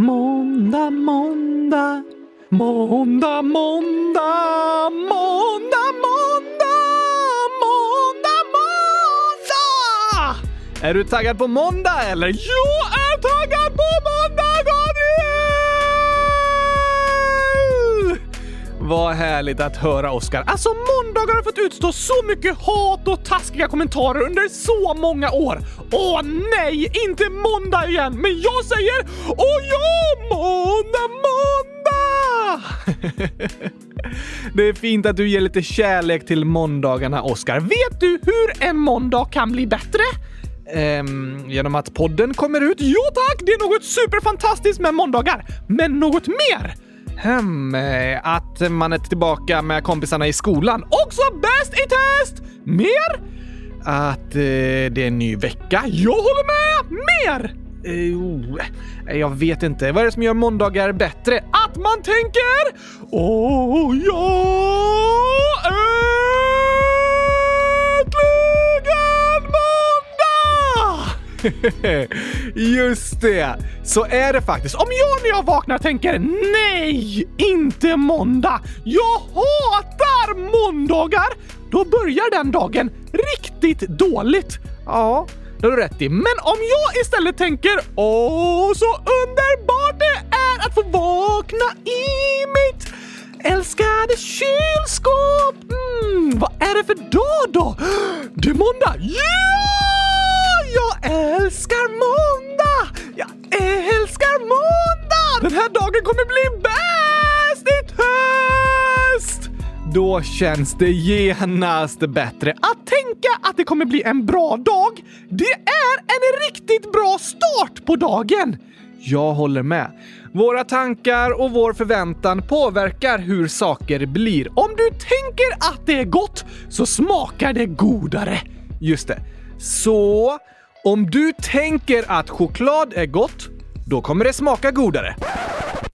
Måndag, måndag, måndag, måndag, måndag, måndag, måndag, måndag! Är du taggad på måndag eller? Jag är taggad på Vad härligt att höra, Oskar. Alltså, måndagar har fått utstå så mycket hat och taskiga kommentarer under så många år. Åh nej, inte måndag igen! Men jag säger åh ja, måndag, måndag! Det är fint att du ger lite kärlek till måndagarna, Oskar. Vet du hur en måndag kan bli bättre? Ehm, genom att podden kommer ut? Jo tack! Det är något superfantastiskt med måndagar. Men något mer? Hmm, att man är tillbaka med kompisarna i skolan. Också bäst i test! Mer? Att eh, det är en ny vecka. Jag håller med! Mer! Eh, oh, jag vet inte. Vad är det som gör måndagar bättre? Att man tänker Åh, oh, ja! Äntligen Just det! Så är det faktiskt. Om jag när jag vaknar tänker nej, inte måndag. Jag hatar måndagar. Då börjar den dagen riktigt dåligt. Ja, det har du rätt i. Men om jag istället tänker åh, så underbart det är att få vakna i mitt älskade kylskåp. Mm, vad är det för dag då? Det är måndag. Ja! Då känns det genast bättre att tänka att det kommer bli en bra dag. Det är en riktigt bra start på dagen. Jag håller med. Våra tankar och vår förväntan påverkar hur saker blir. Om du tänker att det är gott så smakar det godare. Just det. Så om du tänker att choklad är gott, då kommer det smaka godare.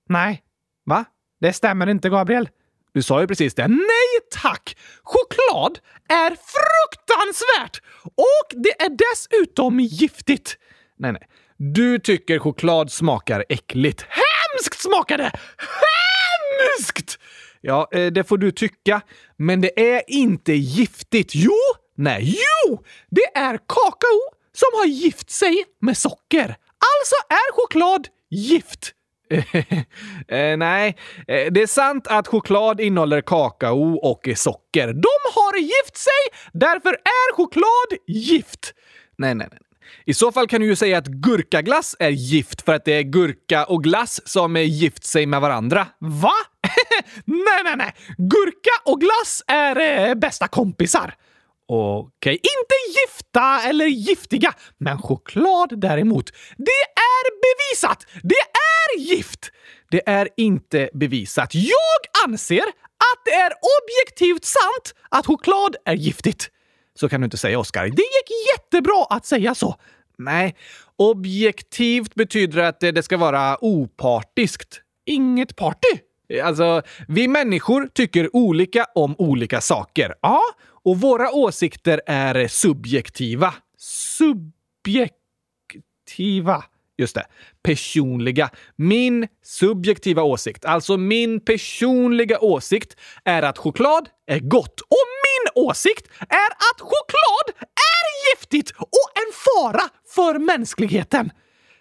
Nej. Va? Det stämmer inte, Gabriel. Du sa ju precis det. Nej tack! Choklad är fruktansvärt! Och det är dessutom giftigt. Nej, nej. Du tycker choklad smakar äckligt. Hemskt smakar det! Hemskt! Ja, eh, det får du tycka. Men det är inte giftigt. Jo! Nej, jo! Det är kakao som har gift sig med socker. Alltså är choklad gift. eh, nej, eh, det är sant att choklad innehåller kakao och socker. De har gift sig, därför är choklad gift. Nej, nej, nej. I så fall kan du ju säga att gurkaglass är gift för att det är gurka och glass som är gift sig med varandra. Va? nej, nej, nej! Gurka och glass är eh, bästa kompisar. Okej, inte gifta eller giftiga, men choklad däremot. Det är bevisat! Det är gift! Det är inte bevisat. Jag anser att det är objektivt sant att choklad är giftigt. Så kan du inte säga, Oskar. Det gick jättebra att säga så. Nej, objektivt betyder att det ska vara opartiskt. Inget party. Alltså, vi människor tycker olika om olika saker. Ja, och våra åsikter är subjektiva. Subjektiva. Just det. Personliga. Min subjektiva åsikt, alltså min personliga åsikt, är att choklad är gott. Och min åsikt är att choklad är giftigt och en fara för mänskligheten.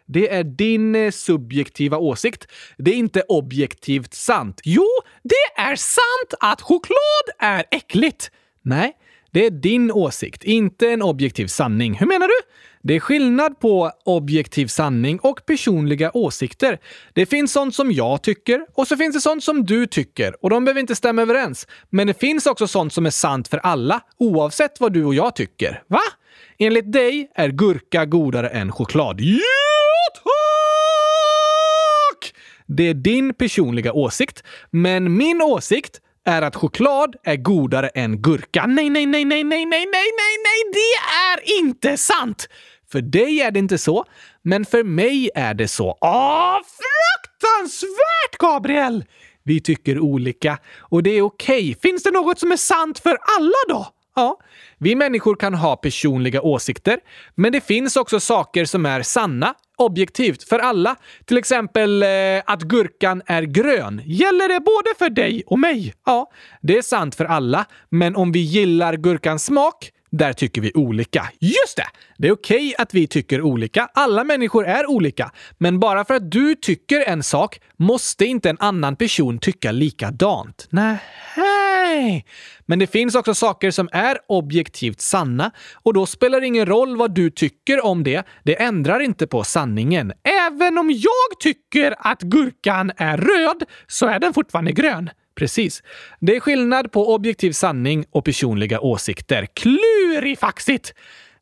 Det är din eh, subjektiva åsikt. Det är inte objektivt sant. Jo, det är sant att choklad är äckligt. Nej, det är din åsikt, inte en objektiv sanning. Hur menar du? Det är skillnad på objektiv sanning och personliga åsikter. Det finns sånt som jag tycker och så finns det sånt som du tycker och de behöver inte stämma överens. Men det finns också sånt som är sant för alla, oavsett vad du och jag tycker. Va? Enligt dig är gurka godare än choklad. Ja, tack! Det är din personliga åsikt, men min åsikt är att choklad är godare än gurka. Nej, nej, nej, nej, nej, nej, nej, nej, nej, det är inte sant! För dig är det inte så, men för mig är det så. Åh, fruktansvärt, Gabriel! Vi tycker olika och det är okej. Okay. Finns det något som är sant för alla då? Ja, vi människor kan ha personliga åsikter, men det finns också saker som är sanna, objektivt, för alla. Till exempel eh, att gurkan är grön. Gäller det både för dig och mig? Ja, det är sant för alla, men om vi gillar gurkans smak där tycker vi olika. Just det! Det är okej okay att vi tycker olika. Alla människor är olika. Men bara för att du tycker en sak måste inte en annan person tycka likadant. Nej. Men det finns också saker som är objektivt sanna och då spelar det ingen roll vad du tycker om det. Det ändrar inte på sanningen. Även om jag tycker att gurkan är röd så är den fortfarande grön. Precis. Det är skillnad på objektiv sanning och personliga åsikter. Klurifaxigt!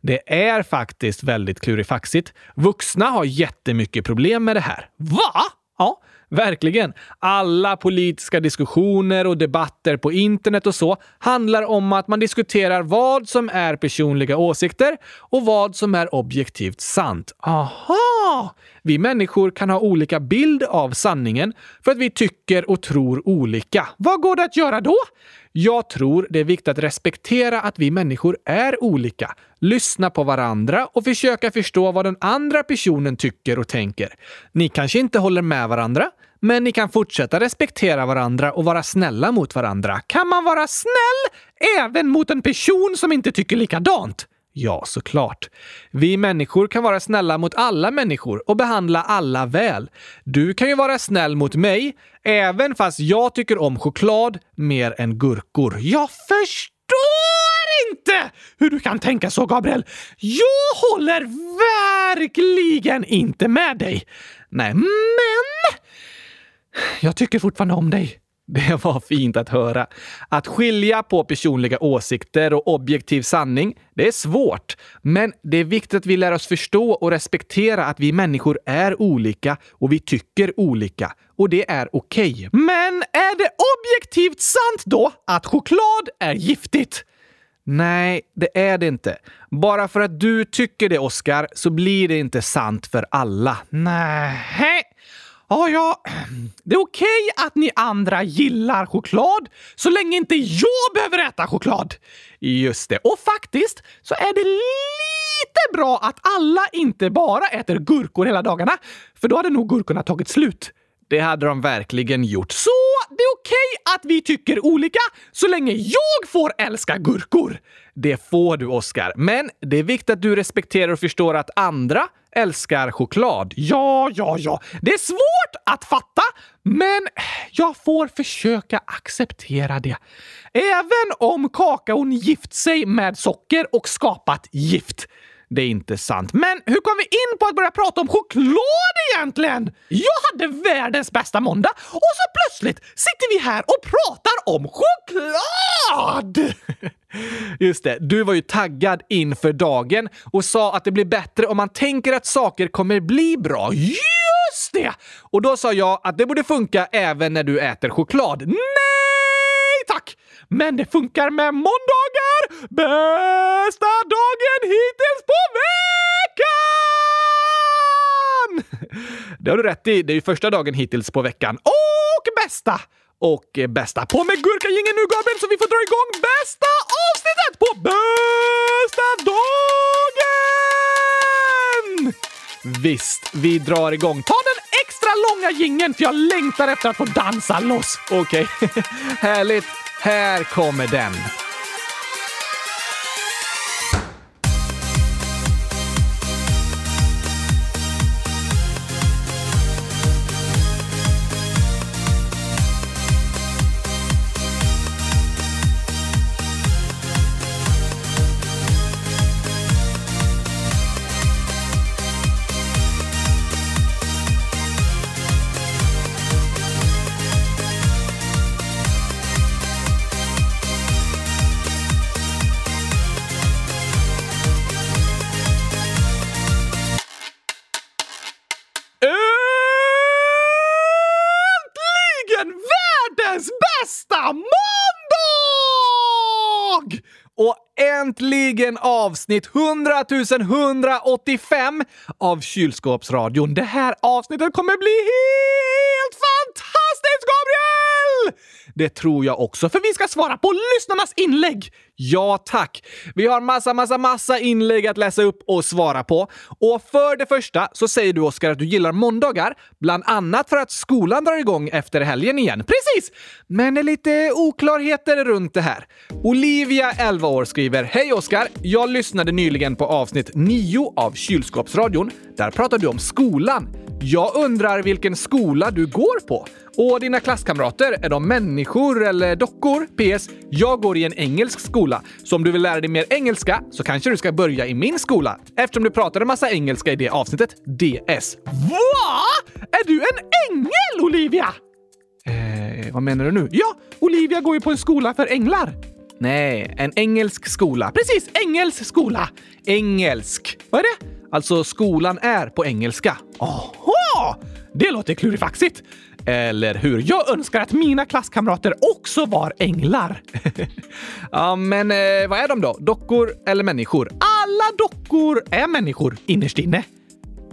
Det är faktiskt väldigt klurifaxigt. Vuxna har jättemycket problem med det här. Va? Ja, verkligen. Alla politiska diskussioner och debatter på internet och så handlar om att man diskuterar vad som är personliga åsikter och vad som är objektivt sant. Aha! Vi människor kan ha olika bild av sanningen för att vi tycker och tror olika. Vad går det att göra då? Jag tror det är viktigt att respektera att vi människor är olika, lyssna på varandra och försöka förstå vad den andra personen tycker och tänker. Ni kanske inte håller med varandra, men ni kan fortsätta respektera varandra och vara snälla mot varandra. Kan man vara snäll även mot en person som inte tycker likadant? Ja, såklart. Vi människor kan vara snälla mot alla människor och behandla alla väl. Du kan ju vara snäll mot mig, även fast jag tycker om choklad mer än gurkor. Jag förstår inte hur du kan tänka så, Gabriel. Jag håller verkligen inte med dig. Nej, men jag tycker fortfarande om dig. Det var fint att höra. Att skilja på personliga åsikter och objektiv sanning, det är svårt. Men det är viktigt att vi lär oss förstå och respektera att vi människor är olika och vi tycker olika. Och det är okej. Okay. Men är det objektivt sant då att choklad är giftigt? Nej, det är det inte. Bara för att du tycker det, Oscar, så blir det inte sant för alla. Nej. Ja, ja, det är okej okay att ni andra gillar choklad så länge inte jag behöver äta choklad. Just det. Och faktiskt så är det lite bra att alla inte bara äter gurkor hela dagarna, för då hade nog gurkorna tagit slut. Det hade de verkligen gjort. Så det är okej okay att vi tycker olika så länge jag får älska gurkor. Det får du, Oscar. Men det är viktigt att du respekterar och förstår att andra älskar choklad. Ja, ja, ja. Det är svårt att fatta, men jag får försöka acceptera det. Även om kakaon gift sig med socker och skapat gift. Det är inte sant. Men hur kom vi in på att börja prata om choklad egentligen? Jag hade världens bästa måndag och så plötsligt sitter vi här och pratar om choklad! Just det, du var ju taggad inför dagen och sa att det blir bättre om man tänker att saker kommer bli bra. Just det! Och då sa jag att det borde funka även när du äter choklad. Nej tack! Men det funkar med måndagar! Bästa dagen hittills på veckan! Det har du rätt i. Det är ju första dagen hittills på veckan. Och bästa! och eh, bästa. På med gurkagingen nu Gabriel så vi får dra igång bästa avsnittet på bästa dagen! Visst, vi drar igång. Ta den extra långa gingen för jag längtar efter att få dansa loss. Okej, okay. härligt. Här kommer den. Äntligen avsnitt 100 185 av Kylskåpsradion. Det här avsnittet kommer bli helt fantastiskt, Gabriel! Det tror jag också, för vi ska svara på lyssnarnas inlägg! Ja, tack! Vi har massa, massa, massa inlägg att läsa upp och svara på. Och för det första så säger du, Oskar, att du gillar måndagar, bland annat för att skolan drar igång efter helgen igen. Precis! Men det är lite oklarheter runt det här. Olivia, 11 år, skriver Hej Oskar! Jag lyssnade nyligen på avsnitt 9 av Kylskåpsradion. Där pratar du om skolan. Jag undrar vilken skola du går på. Och dina klasskamrater, är de människor eller dockor? PS. Jag går i en engelsk skola, så om du vill lära dig mer engelska så kanske du ska börja i min skola eftersom du pratade massa engelska i det avsnittet. DS. Va? Är du en ängel, Olivia? Eh, vad menar du nu? Ja, Olivia går ju på en skola för änglar. Nej, en engelsk skola. Precis, engelsk skola. Engelsk. Vad är det? Alltså, skolan är på engelska. Aha! Det låter klurifaxigt. Eller hur? Jag önskar att mina klasskamrater också var änglar. ja, men eh, vad är de då? Dockor eller människor? Alla dockor är människor innerst inne.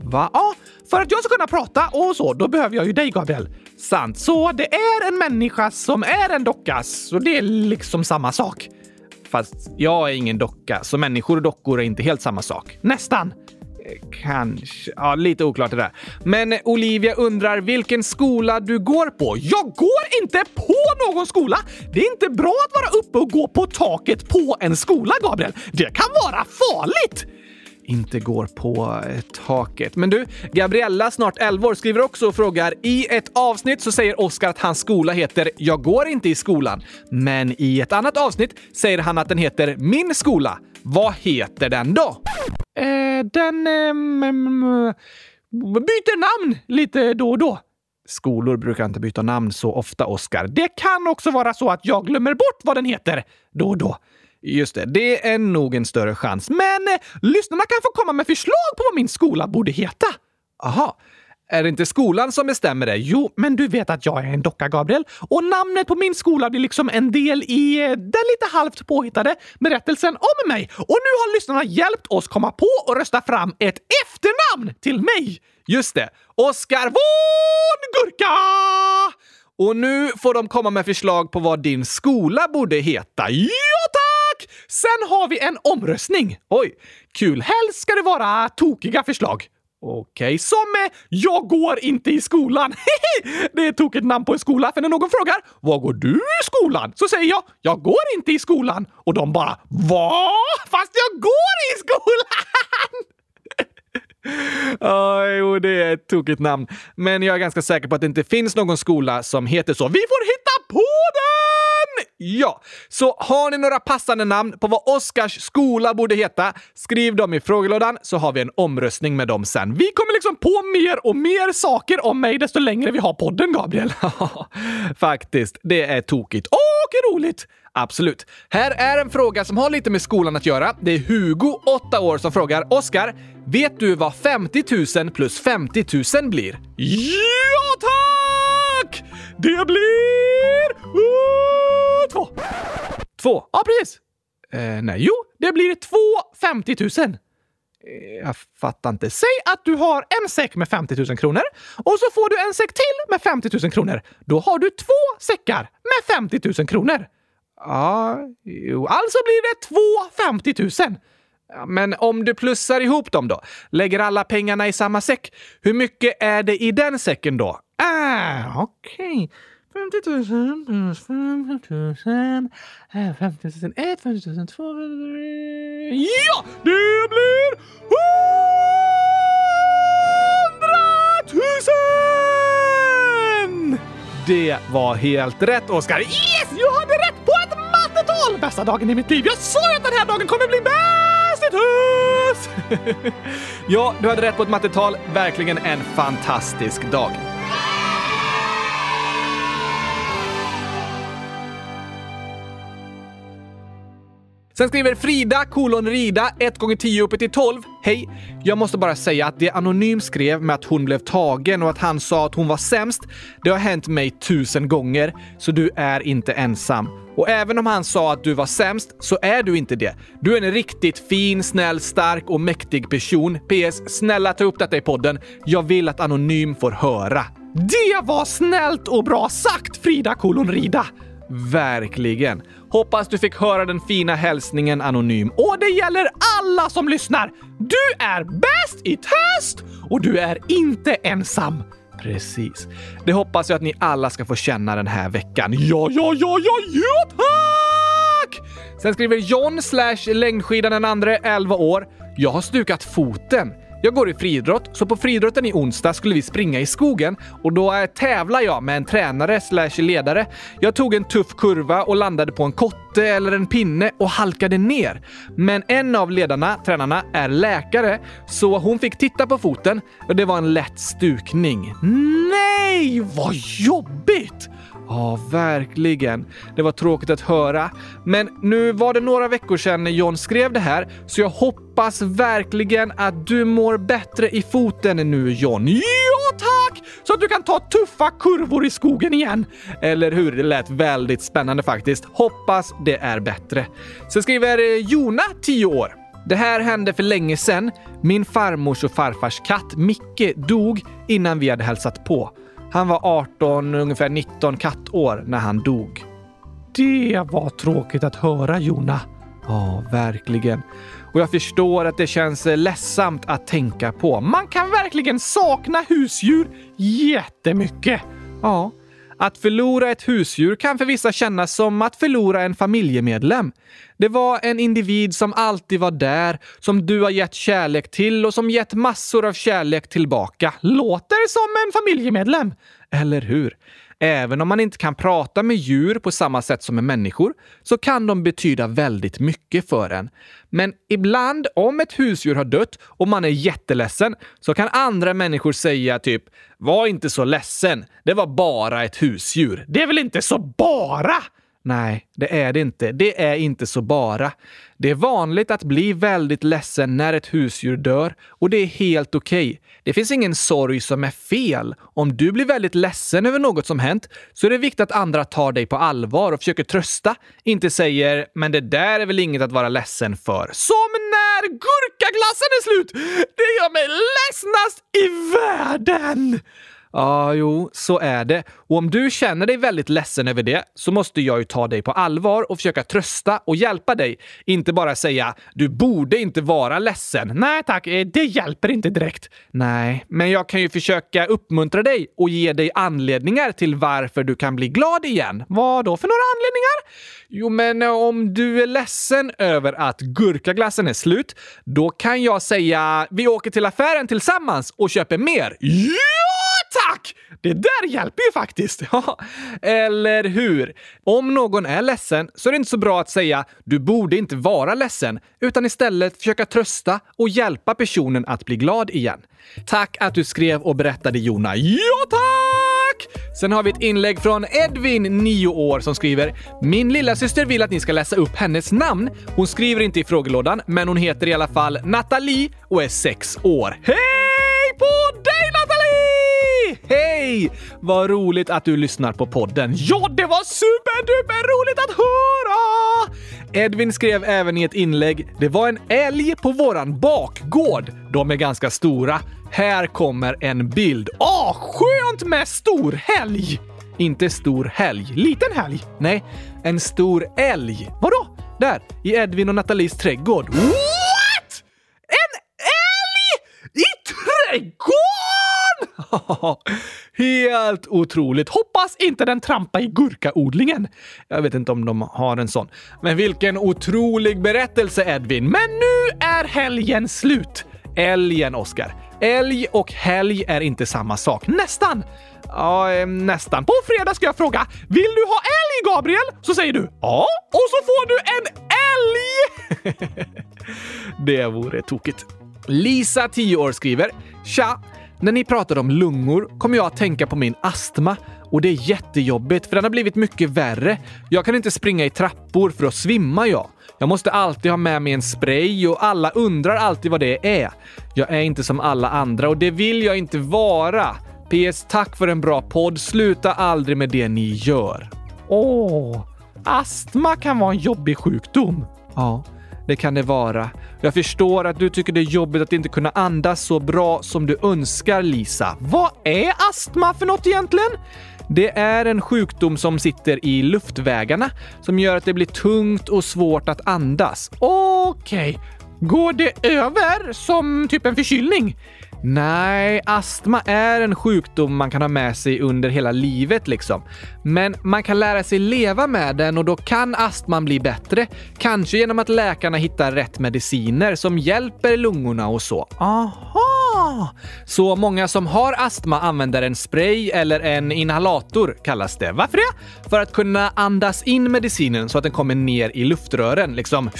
Va? Ja, för att jag ska kunna prata och så, då behöver jag ju dig, Gabriel. Sant. Så det är en människa som är en docka, så det är liksom samma sak. Fast jag är ingen docka, så människor och dockor är inte helt samma sak. Nästan. Kanske. Ja, lite oklart det där. Men Olivia undrar vilken skola du går på. Jag går inte på någon skola! Det är inte bra att vara uppe och gå på taket på en skola, Gabriel. Det kan vara farligt! inte går på eh, taket. Men du, Gabriella, snart 11 år, skriver också och frågar i ett avsnitt så säger Oskar att hans skola heter “Jag går inte i skolan”. Men i ett annat avsnitt säger han att den heter “Min skola”. Vad heter den då? Eh, den... Eh, byter namn lite då och då. Skolor brukar inte byta namn så ofta, Oskar. Det kan också vara så att jag glömmer bort vad den heter då och då. Just det, det är nog en större chans. Men eh, lyssnarna kan få komma med förslag på vad min skola borde heta. Aha. Är det inte skolan som bestämmer det? Jo, men du vet att jag är en docka, Gabriel. Och namnet på min skola blir liksom en del i eh, den lite halvt påhittade berättelsen om mig. Och nu har lyssnarna hjälpt oss komma på och rösta fram ett efternamn till mig. Just det. Oskar von Gurka! Och nu får de komma med förslag på vad din skola borde heta. Ja, tack! Sen har vi en omröstning. Oj, kul. Helst ska det vara tokiga förslag. Okej, okay. som med “Jag går inte i skolan”. det är ett tokigt namn på en skola, för när någon frågar “Var går du i skolan?” så säger jag “Jag går inte i skolan” och de bara “Va? Fast jag går i skolan!” Oh, jo, det är ett tokigt namn. Men jag är ganska säker på att det inte finns någon skola som heter så. Vi får hitta på det! Ja, så har ni några passande namn på vad Oskars skola borde heta, skriv dem i frågelådan så har vi en omröstning med dem sen. Vi kommer liksom på mer och mer saker om mig desto längre vi har podden, Gabriel. Faktiskt, det är tokigt och roligt. Absolut. Här är en fråga som har lite med skolan att göra. Det är Hugo, 8 år, som frågar Oskar, vet du vad 50 000 plus 50 000 blir? Ja, tack! Det blir... Uh, två. Två? Ja, precis. Eh, nej, jo, det blir två 50 000. Eh, jag fattar inte. Säg att du har en säck med 50 000 kronor och så får du en säck till med 50 000 kronor. Då har du två säckar med 50 000 kronor. Ja, jo, alltså blir det två 50 000. Ja, men om du plussar ihop dem då? Lägger alla pengarna i samma säck? Hur mycket är det i den säcken då? Ah, okej. Okay. 50 000 plus 50 000 är 50 000 1, 50 000 2, Ja! Det blir 100 000! Det var helt rätt, Oskar. Yes! Jag hade rätt på ett mattetal! Bästa dagen i mitt liv. Jag sa ju att den här dagen kommer bli bäst i hus! ja, du hade rätt på ett mattetal. Verkligen en fantastisk dag. Sen skriver Frida kolon rida 1 gånger 10 uppe till 12. Hej! Jag måste bara säga att det Anonym skrev med att hon blev tagen och att han sa att hon var sämst, det har hänt mig tusen gånger, så du är inte ensam. Och även om han sa att du var sämst, så är du inte det. Du är en riktigt fin, snäll, stark och mäktig person. PS. Snälla ta upp detta i podden. Jag vill att Anonym får höra. Det var snällt och bra sagt, Frida kolon rida! Verkligen. Hoppas du fick höra den fina hälsningen anonym. Och det gäller alla som lyssnar! Du är bäst i test och du är inte ensam. Precis. Det hoppas jag att ni alla ska få känna den här veckan. Ja, ja, ja, ja, ja, tack! Sen skriver John slash längdskidan den andra 11 år. Jag har stukat foten. Jag går i friidrott, så på friidrotten i onsdag skulle vi springa i skogen och då äh, tävlar jag med en tränare slash ledare. Jag tog en tuff kurva och landade på en kotte eller en pinne och halkade ner. Men en av ledarna, tränarna, är läkare, så hon fick titta på foten och det var en lätt stukning. Nej, vad jobbigt! Ja, verkligen. Det var tråkigt att höra. Men nu var det några veckor sedan John skrev det här, så jag hoppas verkligen att du mår bättre i foten nu John. Ja, tack! Så att du kan ta tuffa kurvor i skogen igen. Eller hur? Det lät väldigt spännande faktiskt. Hoppas det är bättre. Sen skriver Jona, 10 år. Det här hände för länge sedan. Min farmors och farfars katt Micke dog innan vi hade hälsat på. Han var 18, ungefär 19 kattår när han dog. Det var tråkigt att höra, Jona. Ja, verkligen. Och jag förstår att det känns ledsamt att tänka på. Man kan verkligen sakna husdjur jättemycket. Ja, att förlora ett husdjur kan för vissa kännas som att förlora en familjemedlem. Det var en individ som alltid var där, som du har gett kärlek till och som gett massor av kärlek tillbaka. Låter som en familjemedlem. Eller hur? Även om man inte kan prata med djur på samma sätt som med människor så kan de betyda väldigt mycket för en. Men ibland, om ett husdjur har dött och man är jätteledsen, så kan andra människor säga typ “Var inte så ledsen, det var bara ett husdjur”. Det är väl inte så bara? Nej, det är det inte. Det är inte så bara. Det är vanligt att bli väldigt ledsen när ett husdjur dör och det är helt okej. Okay. Det finns ingen sorg som är fel. Om du blir väldigt ledsen över något som hänt så är det viktigt att andra tar dig på allvar och försöker trösta. Inte säger “men det där är väl inget att vara ledsen för”. Som när gurkaglassen är slut! Det gör mig ledsnast i världen! Ja, jo, så är det. Och om du känner dig väldigt ledsen över det så måste jag ju ta dig på allvar och försöka trösta och hjälpa dig. Inte bara säga “du borde inte vara ledsen”. Nej tack, eh, det hjälper inte direkt. Nej, men jag kan ju försöka uppmuntra dig och ge dig anledningar till varför du kan bli glad igen. Vad då för några anledningar? Jo, men eh, om du är ledsen över att gurkaglassen är slut, då kan jag säga “vi åker till affären tillsammans och köper mer”. Yeah! Tack! Det där hjälper ju faktiskt. Ja, eller hur? Om någon är ledsen så är det inte så bra att säga “du borde inte vara ledsen” utan istället försöka trösta och hjälpa personen att bli glad igen. Tack att du skrev och berättade Jona. Ja, tack! Sen har vi ett inlägg från Edvin, 9 år, som skriver “Min lilla syster vill att ni ska läsa upp hennes namn. Hon skriver inte i frågelådan, men hon heter i alla fall Nathalie och är 6 år. Hej på dig Nathalie! Hej! Vad roligt att du lyssnar på podden. Ja, det var superduper roligt att höra! Edvin skrev även i ett inlägg “Det var en älg på våran bakgård. De är ganska stora. Här kommer en bild. Ah, skönt med stor helg! Inte stor helg. Liten helg? Nej, en stor älg. Vadå? Där, i Edvin och Nathalies trädgård. What? En älg i trädgården? Helt otroligt. Hoppas inte den trampar i gurkaodlingen. Jag vet inte om de har en sån. Men vilken otrolig berättelse, Edvin. Men nu är helgen slut. Älgen, Oskar. Älg och helg är inte samma sak. Nästan! Ja, nästan. På fredag ska jag fråga “Vill du ha älg, Gabriel?” Så säger du “Ja” och så får du en älg! det vore tokigt. Lisa, 10 år, skriver “Tja! När ni pratar om lungor kommer jag att tänka på min astma och det är jättejobbigt för den har blivit mycket värre. Jag kan inte springa i trappor för då svimmar jag. Jag måste alltid ha med mig en spray och alla undrar alltid vad det är. Jag är inte som alla andra och det vill jag inte vara. PS. Tack för en bra podd. Sluta aldrig med det ni gör. Åh, astma kan vara en jobbig sjukdom. Ja, det kan det vara. Jag förstår att du tycker det är jobbigt att inte kunna andas så bra som du önskar, Lisa. Vad är astma för något egentligen? Det är en sjukdom som sitter i luftvägarna som gör att det blir tungt och svårt att andas. Okej. Okay. Går det över som typ en förkylning? Nej, astma är en sjukdom man kan ha med sig under hela livet liksom. Men man kan lära sig leva med den och då kan astman bli bättre. Kanske genom att läkarna hittar rätt mediciner som hjälper lungorna och så. Aha! Så många som har astma använder en spray eller en inhalator kallas det. Varför det? För att kunna andas in medicinen så att den kommer ner i luftrören. Liksom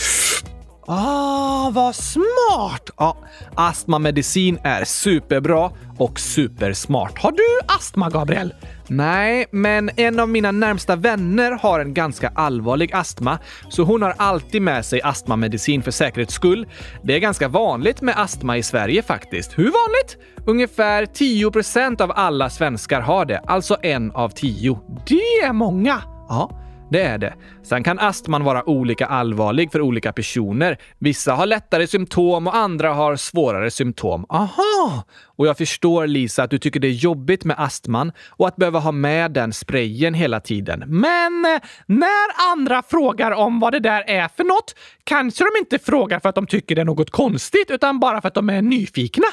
Ah, vad smart! Ja, astmamedicin är superbra och supersmart. Har du astma, Gabriel? Nej, men en av mina närmsta vänner har en ganska allvarlig astma, så hon har alltid med sig astmamedicin för säkerhets skull. Det är ganska vanligt med astma i Sverige faktiskt. Hur vanligt? Ungefär 10% av alla svenskar har det, alltså en av tio. Det är många! Ja. Det är det. Sen kan astman vara olika allvarlig för olika personer. Vissa har lättare symptom och andra har svårare symptom. Aha! Och jag förstår Lisa att du tycker det är jobbigt med astman och att behöva ha med den sprayen hela tiden. Men eh, när andra frågar om vad det där är för något kanske de inte frågar för att de tycker det är något konstigt utan bara för att de är nyfikna.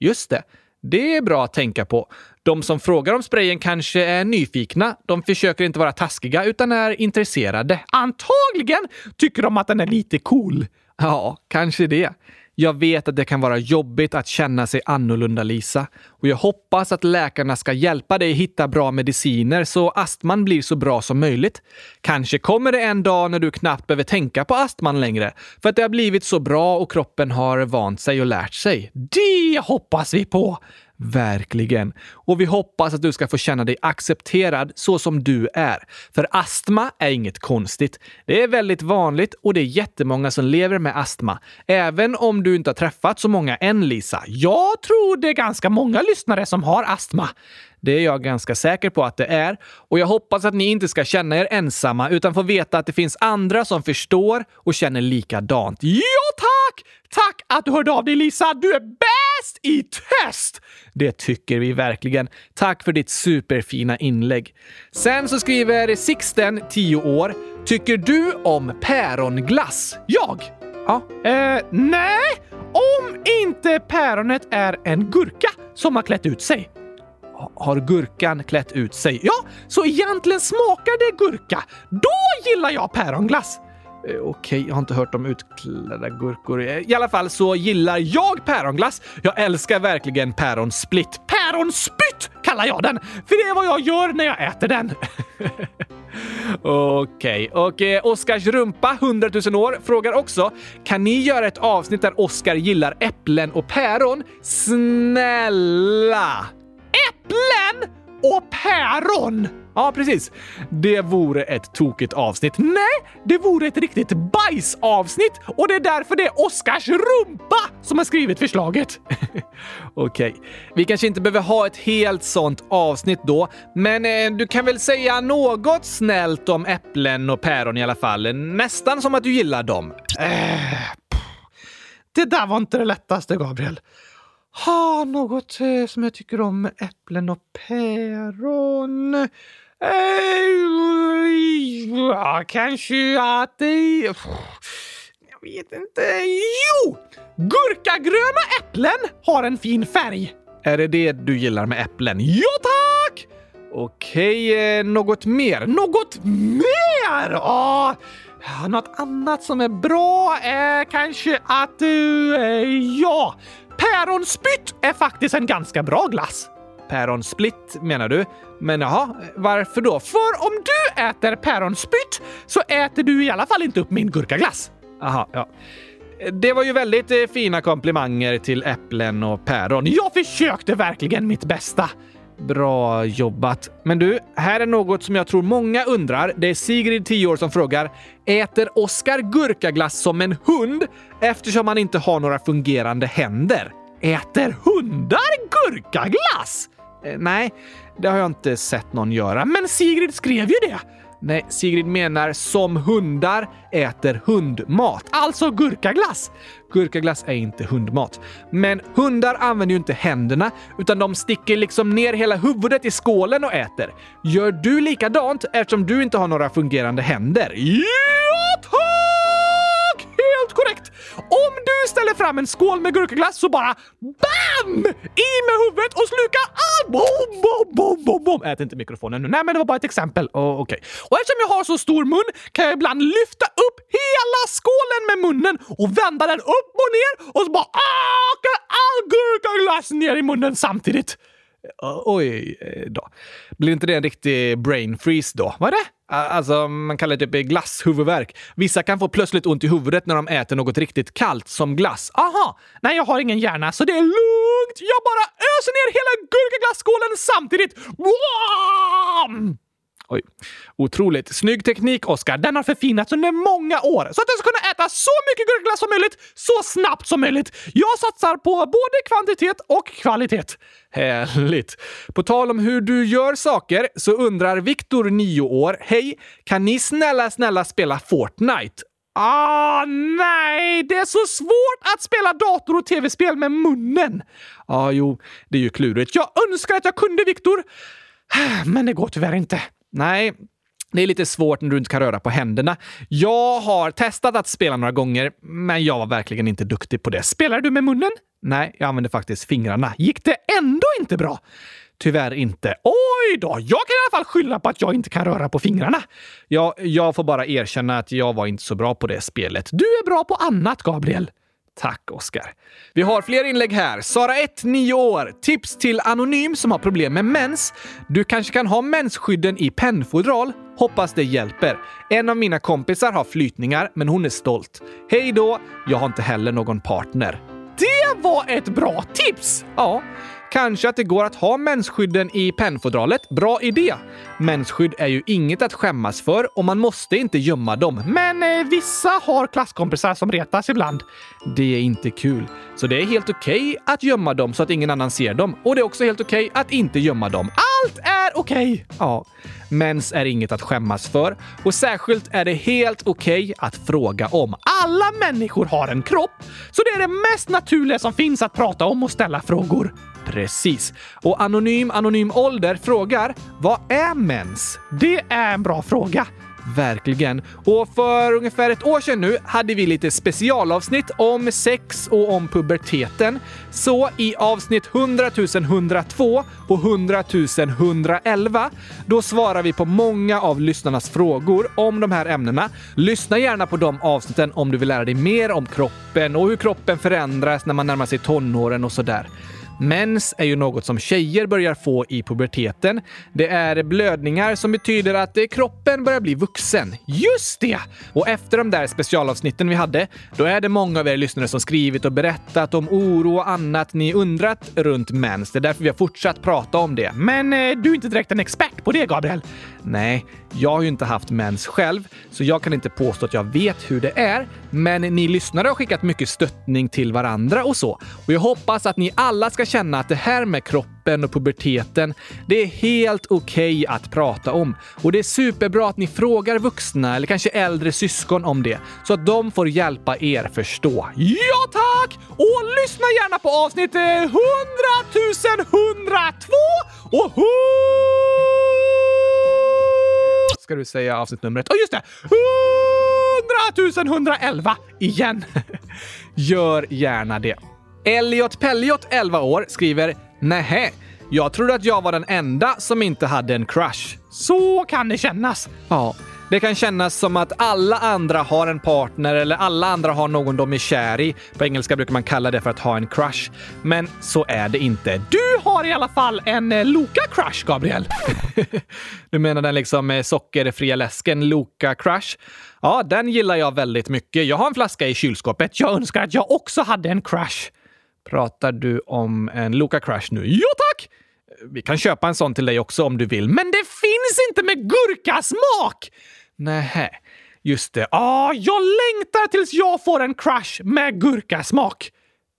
Just det. Det är bra att tänka på. De som frågar om sprayen kanske är nyfikna. De försöker inte vara taskiga utan är intresserade. Antagligen tycker de att den är lite cool. Ja, kanske det. Jag vet att det kan vara jobbigt att känna sig annorlunda, Lisa. Och jag hoppas att läkarna ska hjälpa dig hitta bra mediciner så astman blir så bra som möjligt. Kanske kommer det en dag när du knappt behöver tänka på astman längre för att det har blivit så bra och kroppen har vant sig och lärt sig. Det hoppas vi på! Verkligen. Och vi hoppas att du ska få känna dig accepterad så som du är. För astma är inget konstigt. Det är väldigt vanligt och det är jättemånga som lever med astma. Även om du inte har träffat så många än, Lisa. Jag tror det är ganska många lyssnare som har astma. Det är jag ganska säker på att det är. Och jag hoppas att ni inte ska känna er ensamma utan få veta att det finns andra som förstår och känner likadant. Ja, tack! Tack att du hörde av dig Lisa! Du är bäst! Bäst i test! Det tycker vi verkligen. Tack för ditt superfina inlägg. Sen så skriver Sixten, 10 år. Tycker du om päronglass? Jag? Ja. Eh, nej, om inte päronet är en gurka som har klätt ut sig har gurkan klätt ut sig. Ja, så egentligen smakar det gurka. Då gillar jag päronglass. Eh, okej, okay, jag har inte hört om utklädda gurkor. Eh, I alla fall så gillar jag päronglass. Jag älskar verkligen päronsplit. Päronspytt kallar jag den, för det är vad jag gör när jag äter den. Okej, okay. och eh, Oskars rumpa, 100 000 år, frågar också Kan ni göra ett avsnitt där Oskar gillar äpplen och päron? Snälla! Äpplen och päron! Ja, precis. Det vore ett tokigt avsnitt. Nej, det vore ett riktigt bajsavsnitt och det är därför det är Oskars rumpa som har skrivit förslaget. Okej, okay. vi kanske inte behöver ha ett helt sånt avsnitt då, men eh, du kan väl säga något snällt om äpplen och päron i alla fall. Nästan som att du gillar dem. Äh, det där var inte det lättaste, Gabriel. Ha något eh, som jag tycker om äpplen och päron. Eh, ja, kanske att det... Jag vet inte. Jo! Gurkagröna äpplen har en fin färg. Är det det du gillar med äpplen? Ja, tack! Okej, eh, något mer? Något mer? Ja, något annat som är bra är kanske att... Uh, ja, Päronspytt är faktiskt en ganska bra glass. Päronsplitt menar du? Men jaha, varför då? För om du äter päronspytt så äter du i alla fall inte upp min gurkaglass. Aha, ja. Det var ju väldigt eh, fina komplimanger till äpplen och päron. Jag försökte verkligen mitt bästa. Bra jobbat. Men du, här är något som jag tror många undrar. Det är Sigrid, 10 år, som frågar Äter Oskar gurkaglass som en hund eftersom han inte har några fungerande händer? Äter hundar gurkaglass? Eh, nej, det har jag inte sett någon göra. Men Sigrid skrev ju det. Nej, Sigrid menar som hundar äter hundmat. Alltså gurkaglass! Gurkaglass är inte hundmat. Men hundar använder ju inte händerna, utan de sticker liksom ner hela huvudet i skålen och äter. Gör du likadant eftersom du inte har några fungerande händer? Ja, tack! Helt korrekt! Om du ställer fram en skål med gurkaglass så bara BAM! I med huvudet och sluka allt! Bom, bom, bom, bom, bom. Ät inte mikrofonen nu. Nej, men det var bara ett exempel. Oh, okay. Och eftersom jag har så stor mun kan jag ibland lyfta upp hela skålen med munnen och vända den upp och ner och så bara åker all gurkaglass ner i munnen samtidigt. Oj eh, då. Blir inte det en riktig brain freeze då? Vad är det? Alltså, man kallar det typ glasshuvudvärk. Vissa kan få plötsligt ont i huvudet när de äter något riktigt kallt som glass. Aha! Nej, jag har ingen hjärna, så det är lugnt. Jag bara öser ner hela gurkaglasskålen samtidigt. Wow! Oj. Otroligt. Snygg teknik, Oskar. Den har förfinats under många år så att jag ska kunna äta så mycket gurkglass som möjligt så snabbt som möjligt. Jag satsar på både kvantitet och kvalitet. Härligt. På tal om hur du gör saker så undrar Viktor, 9 år. Hej! Kan ni snälla, snälla spela Fortnite? Ah, nej! Det är så svårt att spela dator och tv-spel med munnen. Ja, ah, jo, det är ju klurigt. Jag önskar att jag kunde, Viktor. Men det går tyvärr inte. Nej, det är lite svårt när du inte kan röra på händerna. Jag har testat att spela några gånger, men jag var verkligen inte duktig på det. Spelar du med munnen? Nej, jag använde faktiskt fingrarna. Gick det ändå inte bra? Tyvärr inte. Oj då! Jag kan i alla fall skylla på att jag inte kan röra på fingrarna. Ja, jag får bara erkänna att jag var inte så bra på det spelet. Du är bra på annat, Gabriel. Tack, Oskar. Vi har fler inlägg här. Sara 1, 9 år. Tips till Anonym som har problem med mens. Du kanske kan ha mensskydden i pennfodral? Hoppas det hjälper. En av mina kompisar har flytningar, men hon är stolt. Hej då! Jag har inte heller någon partner. Det var ett bra tips! Ja. Kanske att det går att ha mensskydden i pennfodralet. Bra idé! Mensskydd är ju inget att skämmas för och man måste inte gömma dem. Men eh, vissa har klasskompisar som retas ibland. Det är inte kul. Så det är helt okej okay att gömma dem så att ingen annan ser dem. Och det är också helt okej okay att inte gömma dem. Allt är okej! Okay. Ja. Mens är inget att skämmas för och särskilt är det helt okej okay att fråga om. Alla människor har en kropp, så det är det mest naturliga som finns att prata om och ställa frågor. Precis. Och Anonym Anonym Ålder frågar, vad är mens? Det är en bra fråga. Verkligen. Och för ungefär ett år sedan nu hade vi lite specialavsnitt om sex och om puberteten. Så i avsnitt 100 102 och 100 111, då svarar vi på många av lyssnarnas frågor om de här ämnena. Lyssna gärna på de avsnitten om du vill lära dig mer om kroppen och hur kroppen förändras när man närmar sig tonåren och sådär. Mens är ju något som tjejer börjar få i puberteten. Det är blödningar som betyder att kroppen börjar bli vuxen. Just det! Och efter de där specialavsnitten vi hade, då är det många av er lyssnare som skrivit och berättat om oro och annat ni undrat runt mens. Det är därför vi har fortsatt prata om det. Men eh, du är inte direkt en expert på det, Gabriel. Nej, jag har ju inte haft mens själv, så jag kan inte påstå att jag vet hur det är. Men ni lyssnare har skickat mycket stöttning till varandra och så. Och jag hoppas att ni alla ska känna att det här med kroppen och puberteten, det är helt okej okay att prata om. Och det är superbra att ni frågar vuxna eller kanske äldre syskon om det, så att de får hjälpa er förstå. Ja tack! Och lyssna gärna på avsnitt 100 102 och 100 ska du säga avsnittnumret. Och just det! 100 111 igen. Gör gärna det. Elliot Pelliot, 11 år, skriver Nähä, jag trodde att jag var den enda som inte hade en crush. Så kan det kännas. Ja, det kan kännas som att alla andra har en partner eller alla andra har någon de är kär i. På engelska brukar man kalla det för att ha en crush. Men så är det inte. Du har i alla fall en eh, Loka-crush, Gabriel. du menar den liksom eh, sockerfria läsken Loka-crush? Ja, den gillar jag väldigt mycket. Jag har en flaska i kylskåpet. Jag önskar att jag också hade en crush. Pratar du om en Loka Crush nu? Ja, tack! Vi kan köpa en sån till dig också om du vill, men det finns inte med gurkasmak! Nähä, just det. Ah, jag längtar tills jag får en crush med gurkasmak.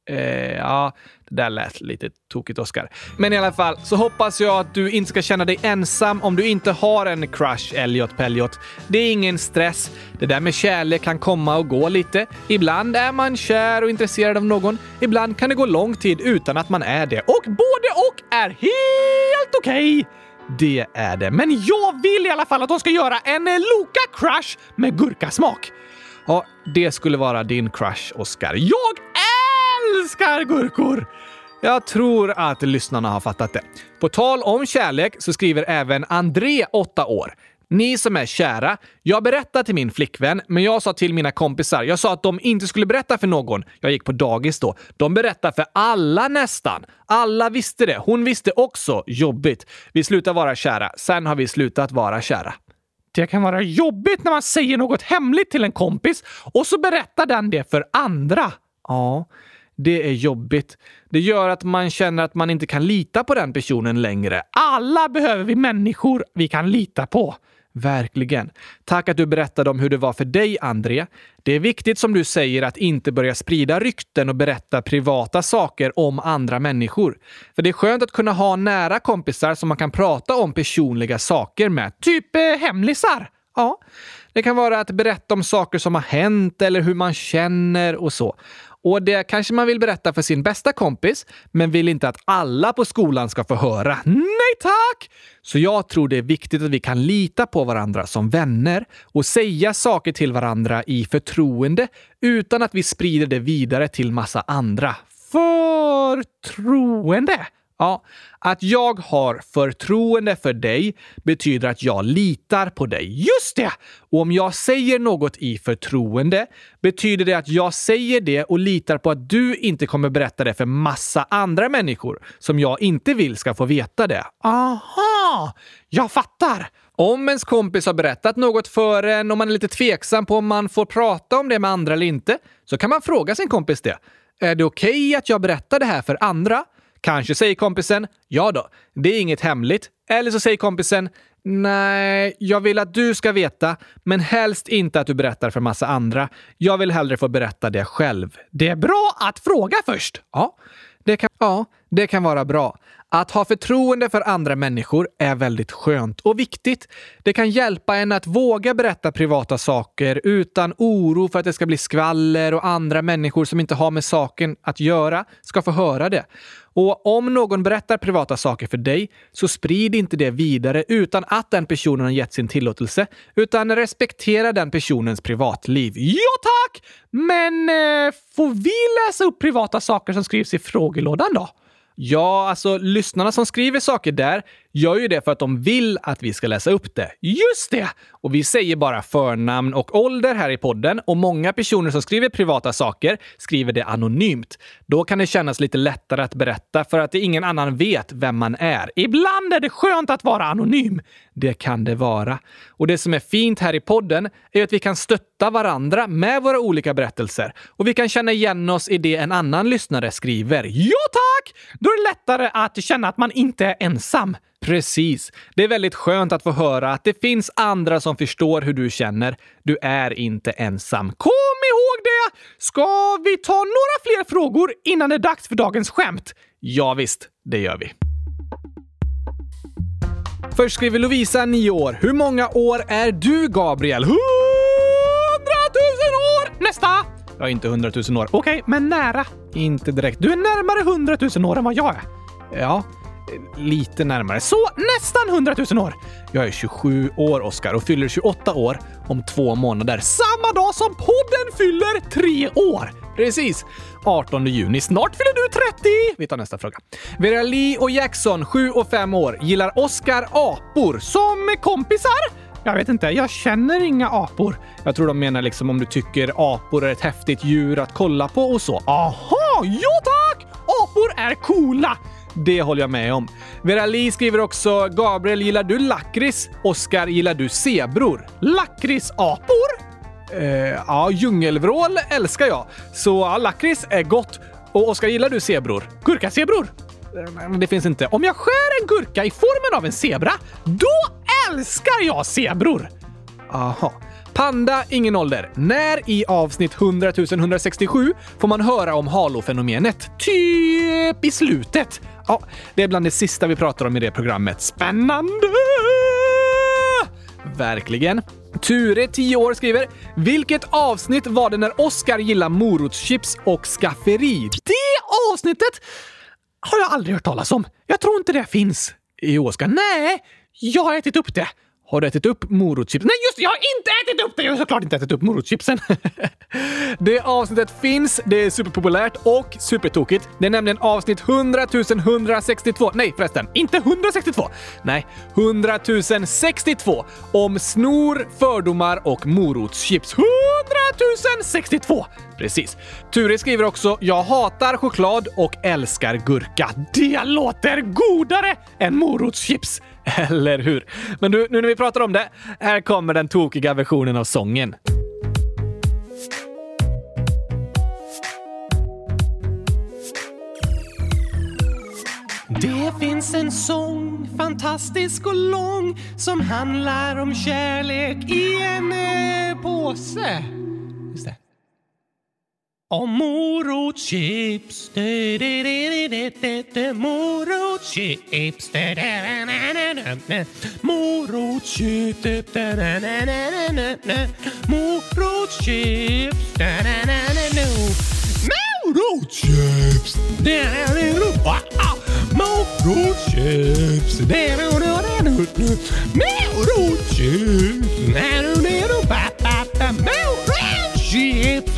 Eh, ja, det där lät lite tokigt, Oskar. Men i alla fall så hoppas jag att du inte ska känna dig ensam om du inte har en crush, Elliot Pelliot. Det är ingen stress. Det där med kärlek kan komma och gå lite. Ibland är man kär och intresserad av någon. Ibland kan det gå lång tid utan att man är det. Och både och är helt okej! Okay. Det är det. Men jag vill i alla fall att de ska göra en eh, Loka-crush med gurkasmak. Ja, det skulle vara din crush, Oscar. Jag älskar gurkor! Jag tror att lyssnarna har fattat det. På tal om kärlek så skriver även André, 8 år. Ni som är kära, jag berättade till min flickvän, men jag sa till mina kompisar, jag sa att de inte skulle berätta för någon. Jag gick på dagis då. De berättade för alla nästan. Alla visste det. Hon visste också. Jobbigt. Vi slutade vara kära. Sen har vi slutat vara kära. Det kan vara jobbigt när man säger något hemligt till en kompis och så berättar den det för andra. Ja, det är jobbigt. Det gör att man känner att man inte kan lita på den personen längre. Alla behöver vi människor vi kan lita på. Verkligen. Tack att du berättade om hur det var för dig, André. Det är viktigt som du säger att inte börja sprida rykten och berätta privata saker om andra människor. För det är skönt att kunna ha nära kompisar som man kan prata om personliga saker med. Typ eh, hemlisar. Ja, det kan vara att berätta om saker som har hänt eller hur man känner och så. Och det kanske man vill berätta för sin bästa kompis, men vill inte att alla på skolan ska få höra. Nej tack! Så jag tror det är viktigt att vi kan lita på varandra som vänner och säga saker till varandra i förtroende utan att vi sprider det vidare till massa andra. Förtroende? Ja, att jag har förtroende för dig betyder att jag litar på dig. Just det! Och om jag säger något i förtroende betyder det att jag säger det och litar på att du inte kommer berätta det för massa andra människor som jag inte vill ska få veta det. Aha! Jag fattar! Om ens kompis har berättat något för en och man är lite tveksam på om man får prata om det med andra eller inte, så kan man fråga sin kompis det. Är det okej okay att jag berättar det här för andra? Kanske säger kompisen “Ja då, det är inget hemligt”. Eller så säger kompisen “Nej, jag vill att du ska veta, men helst inte att du berättar för massa andra. Jag vill hellre få berätta det själv.” Det är bra att fråga först! Ja, det kan, ja, det kan vara bra. Att ha förtroende för andra människor är väldigt skönt och viktigt. Det kan hjälpa en att våga berätta privata saker utan oro för att det ska bli skvaller och andra människor som inte har med saken att göra ska få höra det. Och om någon berättar privata saker för dig, så sprid inte det vidare utan att den personen har gett sin tillåtelse, utan respektera den personens privatliv. Ja tack! Men eh, får vi läsa upp privata saker som skrivs i frågelådan då? Ja, alltså lyssnarna som skriver saker där gör ju det för att de vill att vi ska läsa upp det. Just det! Och vi säger bara förnamn och ålder här i podden och många personer som skriver privata saker skriver det anonymt. Då kan det kännas lite lättare att berätta för att ingen annan vet vem man är. Ibland är det skönt att vara anonym. Det kan det vara. Och det som är fint här i podden är att vi kan stötta varandra med våra olika berättelser och vi kan känna igen oss i det en annan lyssnare skriver. Ja tack! Då är det lättare att känna att man inte är ensam. Precis. Det är väldigt skönt att få höra att det finns andra som förstår hur du känner. Du är inte ensam. Kom ihåg det! Ska vi ta några fler frågor innan det är dags för dagens skämt? Ja, visst, det gör vi. Först skriver Lovisa, 9 år. Hur många år är du, Gabriel? 100 000 år! Nästa! Jag är inte 100 000 år. Okej, okay, men nära. Inte direkt. Du är närmare 100 000 år än vad jag är. Ja, lite närmare. Så nästan 100 000 år! Jag är 27 år, Oskar, och fyller 28 år om två månader. Samma dag som podden fyller tre år! Precis! 18 juni. Snart fyller du 30! Vi tar nästa fråga. Vera Lee och Jackson, 7 och 5 år, gillar Oskar apor som kompisar? Jag vet inte, jag känner inga apor. Jag tror de menar liksom om du tycker apor är ett häftigt djur att kolla på och så. Aha, ja tack! Apor är coola! Det håller jag med om. Vera Lee skriver också “Gabriel, gillar du lakrits? Oskar, gillar du zebror?” Lakritsapor? Eh, ja, djungelvrål älskar jag. Så ja, lakrits är gott. Och Oskar, gillar du zebror? Gurkazebror? Eh, det finns inte. Om jag skär en gurka i formen av en zebra, då älskar jag zebror! Aha. Panda, ingen ålder. När i avsnitt 100 167 får man höra om halofenomenet? Typ i slutet. Ja, det är bland det sista vi pratar om i det programmet. Spännande! Verkligen. Ture, 10 år, skriver “Vilket avsnitt var det när Oscar gillar morotschips och skafferi?” Det avsnittet har jag aldrig hört talas om. Jag tror inte det finns. I Oscar? Nej, jag har ätit upp det. Har du ätit upp morotschipsen? Nej, just det! Jag har inte ätit upp det! Jag har såklart inte ätit upp morotschipsen. det avsnittet finns, det är superpopulärt och supertokigt. Det är nämligen avsnitt 100 162. Nej förresten, inte 162. Nej, 100 062 om snor, fördomar och morotschips. 100 062! Precis. Ture skriver också “Jag hatar choklad och älskar gurka. Det låter godare än morotschips!” Eller hur? Men du, nu när vi pratar om det, här kommer den tokiga versionen av sången. Det finns en sång, fantastisk och lång, som handlar om kärlek i en eh, påse. Just det. Om morotschips, morotschips, morotschips, morotschips, morotschips, morotschips,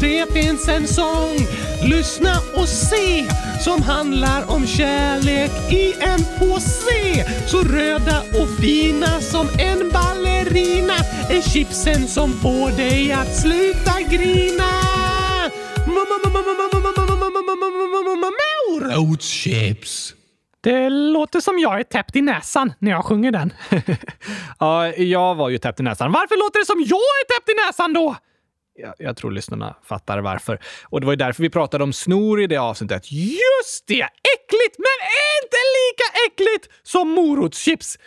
det finns en sång, lyssna och se, som handlar om kärlek i en påse. Så röda och fina som en ballerina är chipsen som får dig att sluta grina. Morotschips. Det låter som jag är täppt i näsan när jag sjunger den. ja, jag var ju täppt i näsan. Varför låter det som jag är täppt i näsan då? Jag, jag, tror lyssnarna fattar varför. Och det var ju därför vi pratade om snor i det avsnittet. Just det! Äckligt, men inte lika äckligt som morotschips.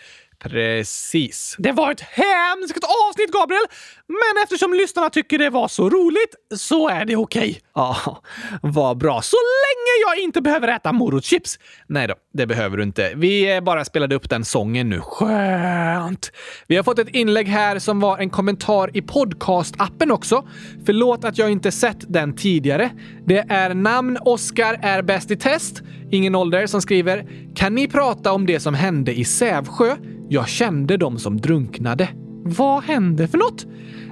Precis. Det var ett hemskt avsnitt, Gabriel! Men eftersom lyssnarna tycker det var så roligt så är det okej. Okay. Ja, vad bra. Så länge jag inte behöver äta morotschips. Nej då, det behöver du inte. Vi eh, bara spelade upp den sången nu. Skönt! Vi har fått ett inlägg här som var en kommentar i podcastappen också. Förlåt att jag inte sett den tidigare. Det är namn Oskar är bäst i test, ingen ålder, som skriver “Kan ni prata om det som hände i Sävsjö? Jag kände de som drunknade.” Vad hände för något?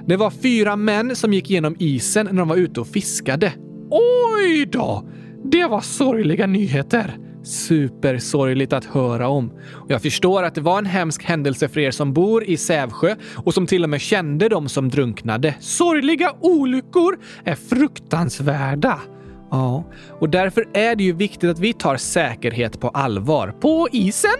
Det var fyra män som gick genom isen när de var ute och fiskade. Oj då! Det var sorgliga nyheter. Supersorgligt att höra om. Och jag förstår att det var en hemsk händelse för er som bor i Sävsjö och som till och med kände de som drunknade. Sorgliga olyckor är fruktansvärda. Ja, och därför är det ju viktigt att vi tar säkerhet på allvar. På isen,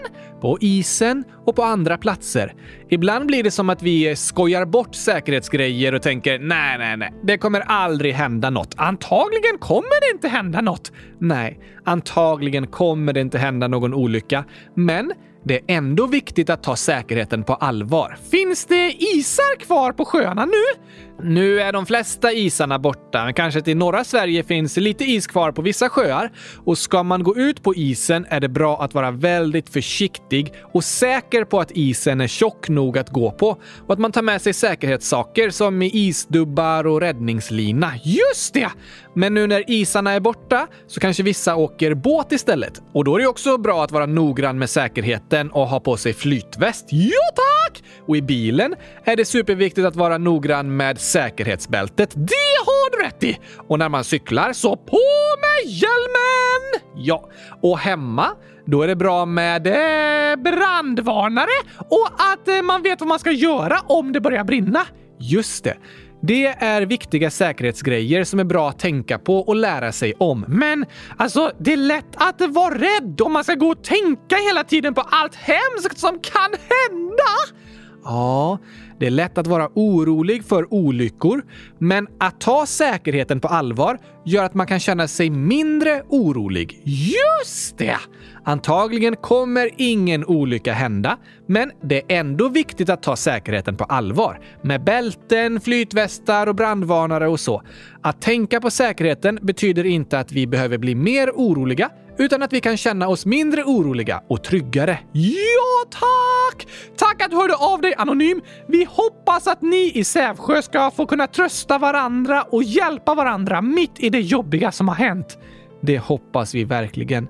på isen och på andra platser. Ibland blir det som att vi skojar bort säkerhetsgrejer och tänker nej, nej, nej, det kommer aldrig hända något. Antagligen kommer det inte hända något. Nej, antagligen kommer det inte hända någon olycka. Men det är ändå viktigt att ta säkerheten på allvar. Finns det isar kvar på sjöarna nu? Nu är de flesta isarna borta, men kanske till norra Sverige finns lite is kvar på vissa sjöar. Och ska man gå ut på isen är det bra att vara väldigt försiktig och säker på att isen är tjock nog att gå på och att man tar med sig säkerhetssaker som isdubbar och räddningslina. Just det! Men nu när isarna är borta så kanske vissa åker båt istället. Och då är det också bra att vara noggrann med säkerheten och ha på sig flytväst. Ja tack! Och i bilen är det superviktigt att vara noggrann med säkerhetsbältet. Det har du rätt i! Och när man cyklar så på med hjälmen! Ja, och hemma då är det bra med eh, brandvarnare och att eh, man vet vad man ska göra om det börjar brinna. Just det. Det är viktiga säkerhetsgrejer som är bra att tänka på och lära sig om. Men alltså, det är lätt att vara rädd om man ska gå och tänka hela tiden på allt hemskt som kan hända. Ja, det är lätt att vara orolig för olyckor, men att ta säkerheten på allvar gör att man kan känna sig mindre orolig. Just det! Antagligen kommer ingen olycka hända, men det är ändå viktigt att ta säkerheten på allvar. Med bälten, flytvästar och brandvarnare och så. Att tänka på säkerheten betyder inte att vi behöver bli mer oroliga, utan att vi kan känna oss mindre oroliga och tryggare. Ja, tack! Tack att du hörde av dig Anonym. Vi hoppas att ni i Sävsjö ska få kunna trösta varandra och hjälpa varandra mitt i det jobbiga som har hänt. Det hoppas vi verkligen.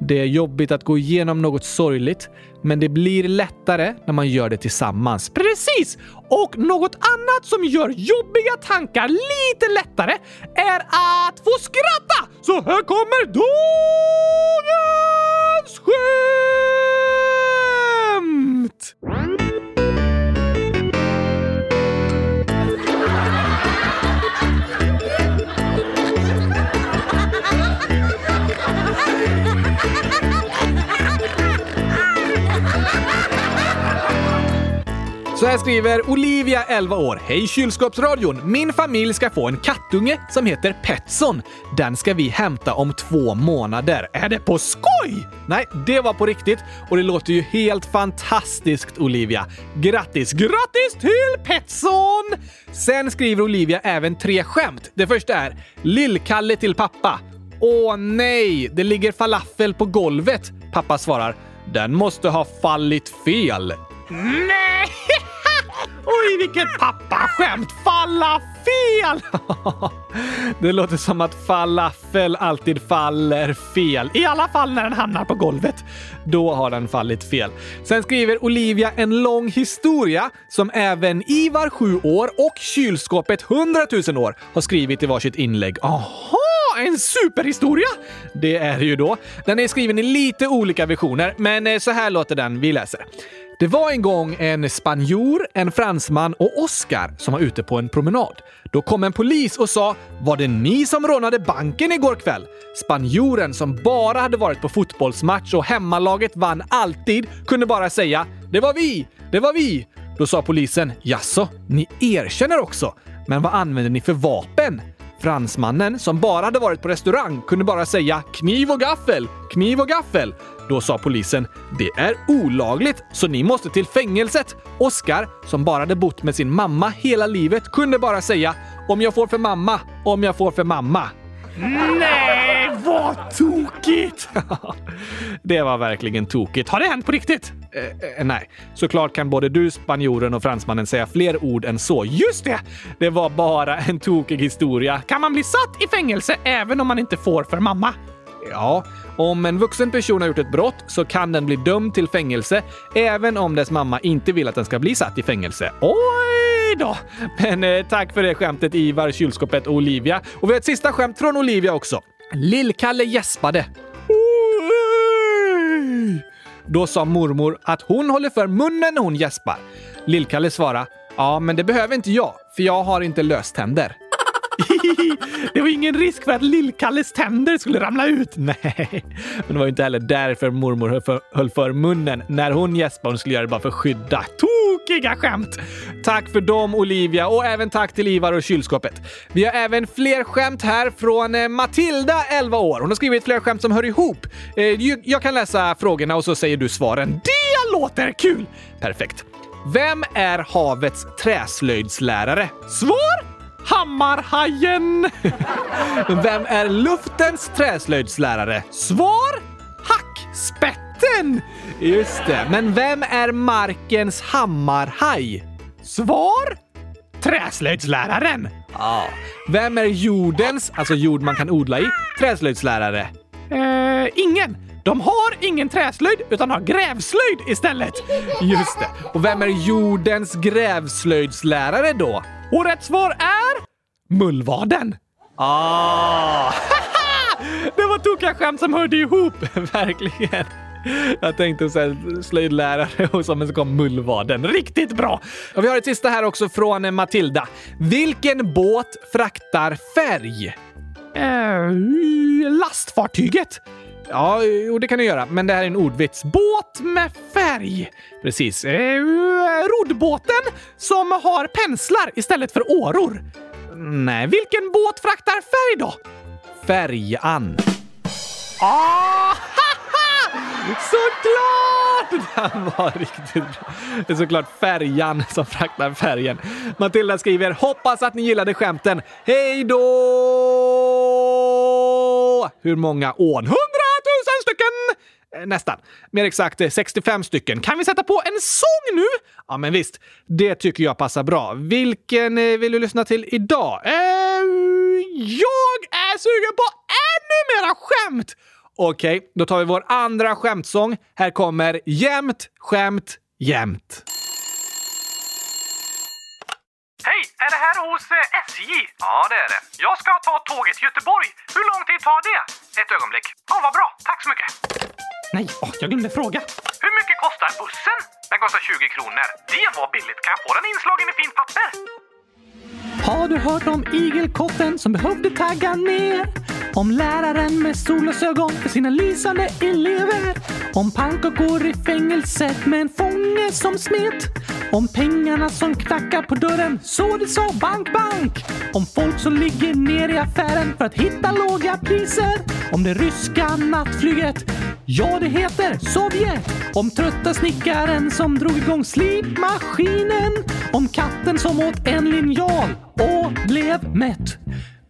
Det är jobbigt att gå igenom något sorgligt, men det blir lättare när man gör det tillsammans. Precis! Och något annat som gör jobbiga tankar lite lättare är att få skratta! Så här kommer dagens skämt! Så här skriver Olivia, 11 år. Hej kylskåpsradion! Min familj ska få en kattunge som heter Petson. Den ska vi hämta om två månader. Är det på skoj? Nej, det var på riktigt och det låter ju helt fantastiskt Olivia. Grattis, grattis till Petson! Sen skriver Olivia även tre skämt. Det första är Lill-Kalle till pappa. Åh nej, det ligger falafel på golvet. Pappa svarar den måste ha fallit fel. Nej! Oj, vilket pappaskämt! Falla fel! Det låter som att falafel alltid faller fel. I alla fall när den hamnar på golvet. Då har den fallit fel. Sen skriver Olivia en lång historia som även Ivar, 7 år, och kylskåpet 100 000 år har skrivit i varsitt inlägg. Aha! en superhistoria! Det är det ju då. Den är skriven i lite olika versioner, men eh, så här låter den. Vi läser. Det var en gång en spanjor, en fransman och Oscar som var ute på en promenad. Då kom en polis och sa “Var det ni som rånade banken igår kväll?” Spanjoren som bara hade varit på fotbollsmatch och hemmalaget vann alltid kunde bara säga “Det var vi! Det var vi!” Då sa polisen “Jaså, ni erkänner också? Men vad använder ni för vapen?” Fransmannen, som bara hade varit på restaurang, kunde bara säga “kniv och gaffel, kniv och gaffel”. Då sa polisen “Det är olagligt, så ni måste till fängelset”. Oskar, som bara hade bott med sin mamma hela livet, kunde bara säga “Om jag får för mamma, om jag får för mamma”. Nej, vad tokigt! det var verkligen tokigt. Har det hänt på riktigt? Eh, eh, nej, såklart kan både du, spanjoren och fransmannen säga fler ord än så. Just det! Det var bara en tokig historia. Kan man bli satt i fängelse även om man inte får för mamma? Ja, om en vuxen person har gjort ett brott så kan den bli dömd till fängelse även om dess mamma inte vill att den ska bli satt i fängelse. Oj då! Men eh, tack för det skämtet Ivar, kylskåpet och Olivia. Och vi har ett sista skämt från Olivia också. Lill-Kalle gäspade. Då sa mormor att hon håller för munnen när hon gäspar. Lill-Kalle svarade Ja, men det behöver inte jag, för jag har inte löständer det var ingen risk för att Lill-Kalles tänder skulle ramla ut. Nej, men det var inte heller därför mormor höll för, höll för munnen när hon gäspade. Hon skulle göra det bara för att skydda. Tokiga skämt! Tack för dem Olivia och även tack till Ivar och kylskåpet. Vi har även fler skämt här från eh, Matilda, 11 år. Hon har skrivit flera skämt som hör ihop. Eh, jag kan läsa frågorna och så säger du svaren. Det låter kul! Perfekt. Vem är havets träslöjdslärare? Svar! Hammarhajen! Vem är luftens träslöjdslärare? Svar? Hackspetten! Just det. Men vem är markens hammarhaj? Svar? Träslöjdsläraren! Ja. Vem är jordens, alltså jord man kan odla i, träslöjdslärare? Eh, ingen. De har ingen träslöjd utan har grävslöjd istället. Just det. Och vem är jordens grävslöjdslärare då? Och rätt svar är mullvaden. Ah! det var tokiga skämt som hörde ihop, verkligen. Jag tänkte säga slöjdlärare och så kom mullvaden. Riktigt bra! Och vi har ett sista här också från Matilda. Vilken båt fraktar färg? Eh, lastfartyget. Ja, jo, det kan du göra, men det här är en ordvits. Båt med färg. Precis. Eh, roddbåten som har penslar istället för åror. Nej, vilken båt fraktar färg då? Färjan. Ah, Såklart! Den var riktigt bra. Det är såklart färjan som fraktar färgen. Matilda skriver “Hoppas att ni gillade skämten. Hej då!” Hur många ån? Tusen stycken! Eh, nästan. Mer exakt eh, 65 stycken. Kan vi sätta på en sång nu? Ja, men visst. Det tycker jag passar bra. Vilken eh, vill du lyssna till idag? Eh, jag är sugen på ännu mera skämt! Okej, då tar vi vår andra skämtsång. Här kommer Jämt, skämt, jämt. Hej! Är det här hos eh, SJ? Ja, det är det. Jag ska ta tåget till Göteborg. Hur lång tid tar det? Ett ögonblick. Ja, vad bra. Tack så mycket. Nej, åh, jag glömde fråga. Hur mycket kostar bussen? Den kostar 20 kronor. Det var billigt. Kan jag få den inslagen i fint papper? Har du hört om igelkotten som behövde tagga ner? Om läraren med solglasögon för sina lysande elever? Om pannkakor i fängelset med en fånge som smet? Om pengarna som knackar på dörren så det sa bank, bank? Om folk som ligger ner i affären för att hitta låga priser? Om det ryska nattflyget? Ja, det heter Sovjet. Om trötta snickaren som drog igång slipmaskinen. Om katten som åt en linjal och blev mätt.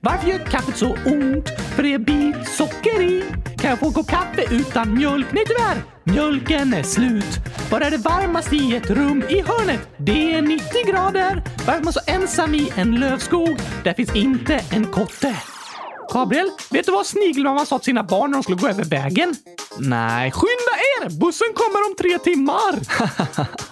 Varför gör kaffet så ont? För det är bit socker i. Kan jag få en kopp kaffe utan mjölk? Nej tyvärr, mjölken är slut. Var är det varmast i ett rum i hörnet? Det är 90 grader. Varför är man så ensam i en lövskog? Där finns inte en kotte. Gabriel, vet du vad snigelmamman sa till sina barn när de skulle gå över vägen? Nej, skynda er! Bussen kommer om tre timmar!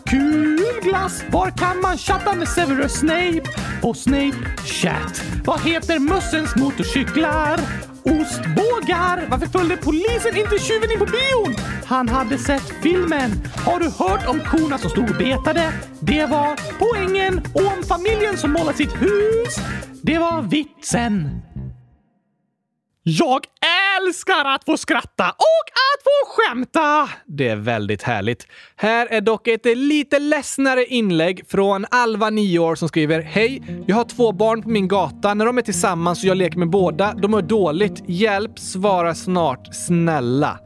Kul glass! Var kan man chatta med Severus Snape? På Snape Chat. Vad heter mössens motorcyklar? Ostbågar! Varför följde polisen inte tjuven in på bion? Han hade sett filmen. Har du hört om korna som stod och betade? Det var poängen. Och om familjen som målat sitt hus? Det var vitsen. Jag älskar att få skratta och att få skämta! Det är väldigt härligt. Här är dock ett lite ledsnare inlägg från Alva, 9 år, som skriver Hej! Jag har två barn på min gata. När de är tillsammans och jag leker med båda, de mår dåligt. Hjälp, svara snart. Snälla.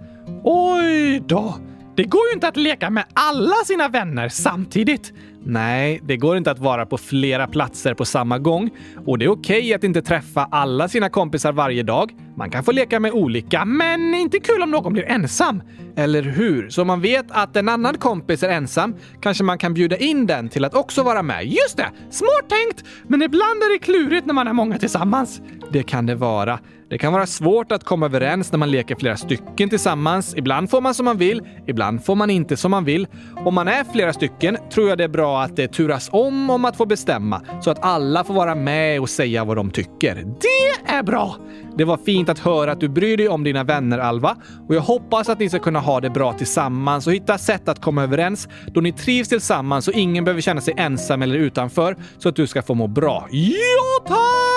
Oj då! Det går ju inte att leka med alla sina vänner samtidigt. Nej, det går inte att vara på flera platser på samma gång. Och det är okej att inte träffa alla sina kompisar varje dag. Man kan få leka med olika, men inte kul om någon blir ensam. Eller hur? Så om man vet att en annan kompis är ensam kanske man kan bjuda in den till att också vara med. Just det! Smart tänkt! Men ibland är det klurigt när man är många tillsammans. Det kan det vara. Det kan vara svårt att komma överens när man leker flera stycken tillsammans. Ibland får man som man vill, ibland får man inte som man vill. Om man är flera stycken tror jag det är bra att det turas om om att få bestämma så att alla får vara med och säga vad de tycker. Det är bra! Det var fint att höra att du bryr dig om dina vänner, Alva. Och jag hoppas att ni ska kunna ha det bra tillsammans och hitta sätt att komma överens då ni trivs tillsammans och ingen behöver känna sig ensam eller utanför så att du ska få må bra. Ja, tack!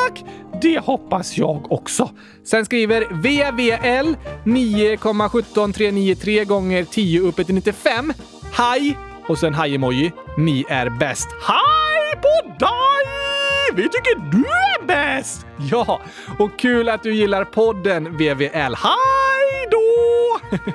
Det hoppas jag också. Sen skriver VVL 9,17393 gånger 10 uppe till 95. Hej! Och sen haj-emoji. Ni är bäst. Hej på dig! Vi tycker du är bäst! Ja, och kul att du gillar podden VVL. Hej då!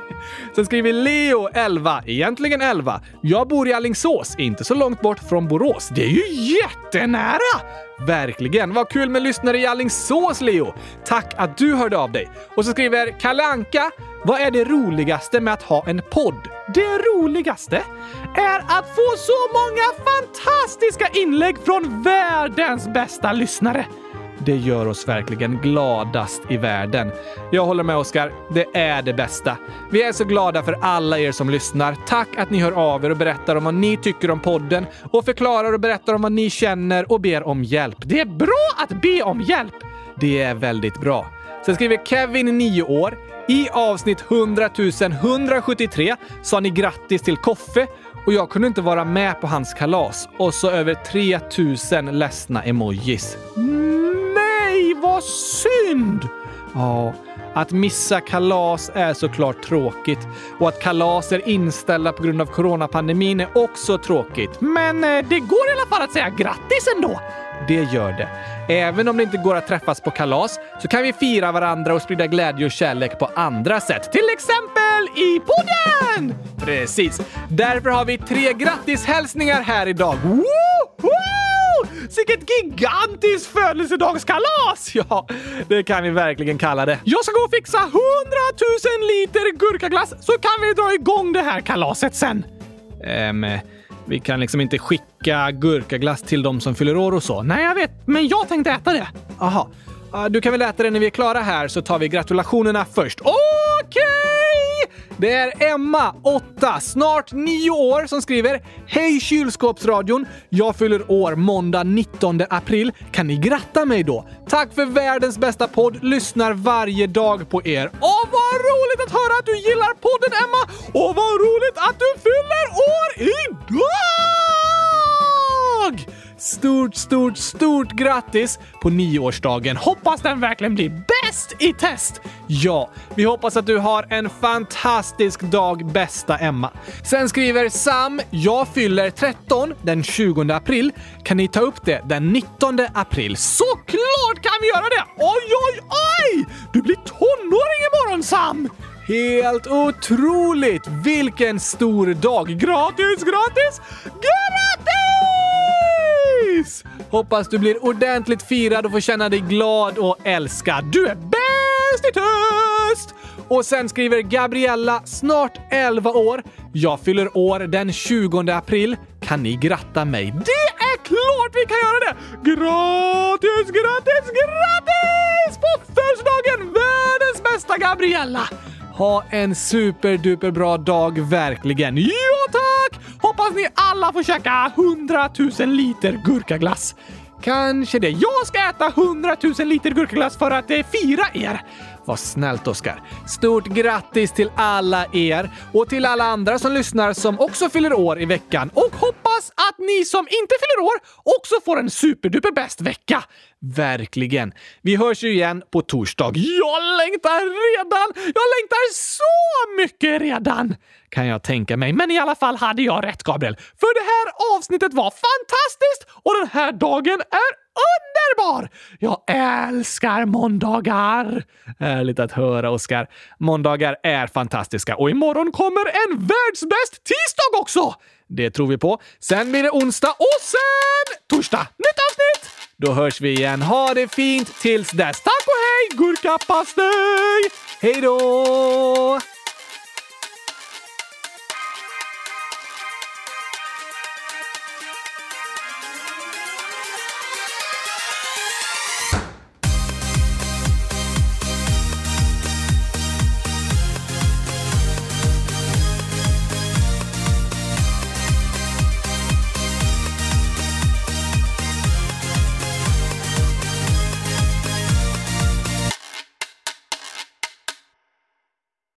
Sen skriver Leo 11, egentligen 11. Jag bor i Allingsås, inte så långt bort från Borås. Det är ju jättenära! Verkligen. Vad kul med lyssnare i Allingsås, Leo. Tack att du hörde av dig. Och så skriver Kalle Anka, vad är det roligaste med att ha en podd? Det roligaste är att få så många fantastiska inlägg från världens bästa lyssnare. Det gör oss verkligen gladast i världen. Jag håller med Oskar. Det är det bästa. Vi är så glada för alla er som lyssnar. Tack att ni hör av er och berättar om vad ni tycker om podden och förklarar och berättar om vad ni känner och ber om hjälp. Det är bra att be om hjälp! Det är väldigt bra. Sen skriver Kevin, 9 år. I avsnitt 100 173 sa ni grattis till Koffe och jag kunde inte vara med på hans kalas. Och så över 3000 ledsna emojis. Mm. Nej, vad synd! Ja, att missa kalas är såklart tråkigt och att kalas är inställda på grund av coronapandemin är också tråkigt. Men eh, det går i alla fall att säga grattis ändå. Det gör det. Även om det inte går att träffas på kalas så kan vi fira varandra och sprida glädje och kärlek på andra sätt. Till exempel i podden! Precis. Därför har vi tre grattishälsningar här idag. Woho! Vilket gigantiskt födelsedagskalas! Ja, det kan vi verkligen kalla det. Jag ska gå och fixa 100 000 liter gurkaglass så kan vi dra igång det här kalaset sen. Ehm, vi kan liksom inte skicka gurkaglass till de som fyller år och så. Nej, jag vet, men jag tänkte äta det. Aha. Du kan väl äta det när vi är klara här så tar vi gratulationerna först. Okej! Okay! Det är Emma, 8, snart 9 år, som skriver Hej kylskåpsradion! Jag fyller år måndag 19 april. Kan ni gratta mig då? Tack för världens bästa podd. Lyssnar varje dag på er. Åh, vad roligt att höra att du gillar podden, Emma! Och vad roligt att du fyller år idag! Stort, stort, stort grattis på nioårsdagen! Hoppas den verkligen blir bäst i test! Ja, vi hoppas att du har en fantastisk dag, bästa Emma. Sen skriver Sam, jag fyller 13 den 20 april. Kan ni ta upp det den 19 april? Såklart kan vi göra det! Oj, oj, oj! Du blir tonåring imorgon, Sam! Helt otroligt! Vilken stor dag! Gratis, gratis, gratis! Precis! Hoppas du blir ordentligt firad och får känna dig glad och älskad. Du är bäst i test! Och sen skriver Gabriella, snart 11 år. Jag fyller år den 20 april. Kan ni gratta mig? Det är klart vi kan göra det! Gratis, gratis, gratis! På födelsedagen! Världens bästa Gabriella! Ha en superduper bra dag, verkligen. Ja, tack! Hoppas ni alla får käka 100 000 liter gurkaglass. Kanske det. Jag ska äta 100 000 liter gurkaglass för att eh, fira er. Vad snällt, Oskar. Stort grattis till alla er och till alla andra som lyssnar som också fyller år i veckan. Och hoppas att ni som inte fyller år också får en superduper bäst vecka. Verkligen. Vi hörs ju igen på torsdag. Jag längtar redan! Jag längtar så mycket redan! Kan jag tänka mig. Men i alla fall hade jag rätt, Gabriel. För det här avsnittet var fantastiskt och den här dagen är underbar! Jag älskar måndagar! Härligt att höra, Oskar. Måndagar är fantastiska och imorgon kommer en världsbäst tisdag också! Det tror vi på. Sen blir det onsdag och sen torsdag. Nytt avsnitt! Då hörs vi igen. Ha det fint tills dess. Tack och hej, gurkapastej! Hej då!